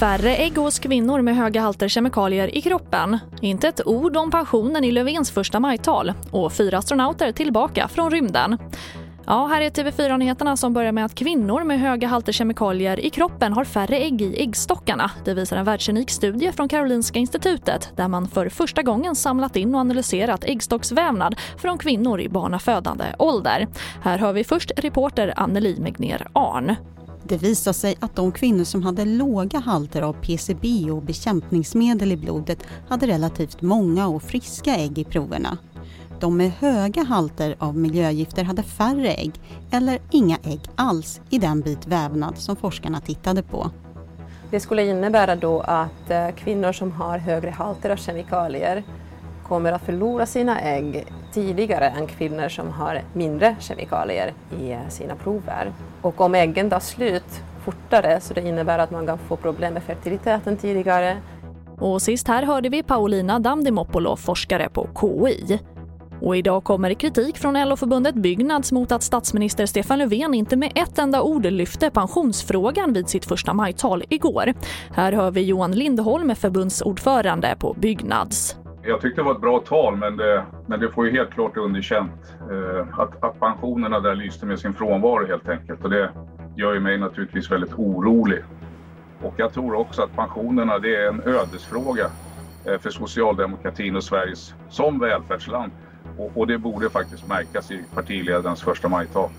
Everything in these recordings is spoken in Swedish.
Färre ägg hos kvinnor med höga halter kemikalier i kroppen. Inte ett ord om pensionen i Löfvens första majtal. Och fyra astronauter tillbaka från rymden. Ja, här är TV4-nyheterna som börjar med att kvinnor med höga halter kemikalier i kroppen har färre ägg i äggstockarna. Det visar en världsunik studie från Karolinska institutet där man för första gången samlat in och analyserat äggstocksvävnad från kvinnor i barnafödande ålder. Här hör vi först reporter Anneli Megner Arn. Det visade sig att de kvinnor som hade låga halter av PCB och bekämpningsmedel i blodet hade relativt många och friska ägg i proverna. De med höga halter av miljögifter hade färre ägg eller inga ägg alls i den bit vävnad som forskarna tittade på. Det skulle innebära då att eh, kvinnor som har högre halter av kemikalier kommer att förlora sina ägg tidigare än kvinnor som har mindre kemikalier i eh, sina prover. Och om äggen tar slut fortare så det innebär att man kan få problem med fertiliteten tidigare. Och sist här hörde vi Paulina Damdimopolo, forskare på KI. Och idag kommer kritik från LO-förbundet Byggnads mot att statsminister Stefan Löfven inte med ett enda ord lyfte pensionsfrågan vid sitt första majtal igår. Här hör vi Johan Lindholm, förbundsordförande på Byggnads. Jag tyckte det var ett bra tal men det, men det får ju helt klart underkänt. Eh, att, att pensionerna där lyste med sin frånvaro helt enkelt och det gör ju mig naturligtvis väldigt orolig. Och jag tror också att pensionerna det är en ödesfråga eh, för socialdemokratin och Sveriges som välfärdsland. Och, och det borde faktiskt märkas i partiledarens första majtal.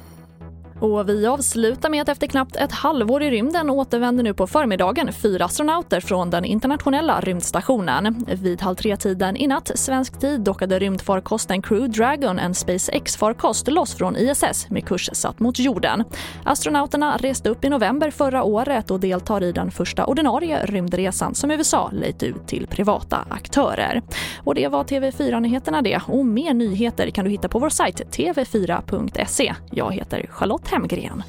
Och vi avslutar med att efter knappt ett halvår i rymden återvänder nu på förmiddagen fyra astronauter från den internationella rymdstationen. Vid halv tre-tiden i natt svensk tid dockade rymdfarkosten Crew Dragon, en SpaceX-farkost, loss från ISS med kurs satt mot jorden. Astronauterna reste upp i november förra året och deltar i den första ordinarie rymdresan som USA lejt ut till privata aktörer. Och det var TV4-nyheterna det och mer nyheter kan du hitta på vår sajt tv4.se. Jag heter Charlotte Hemgren.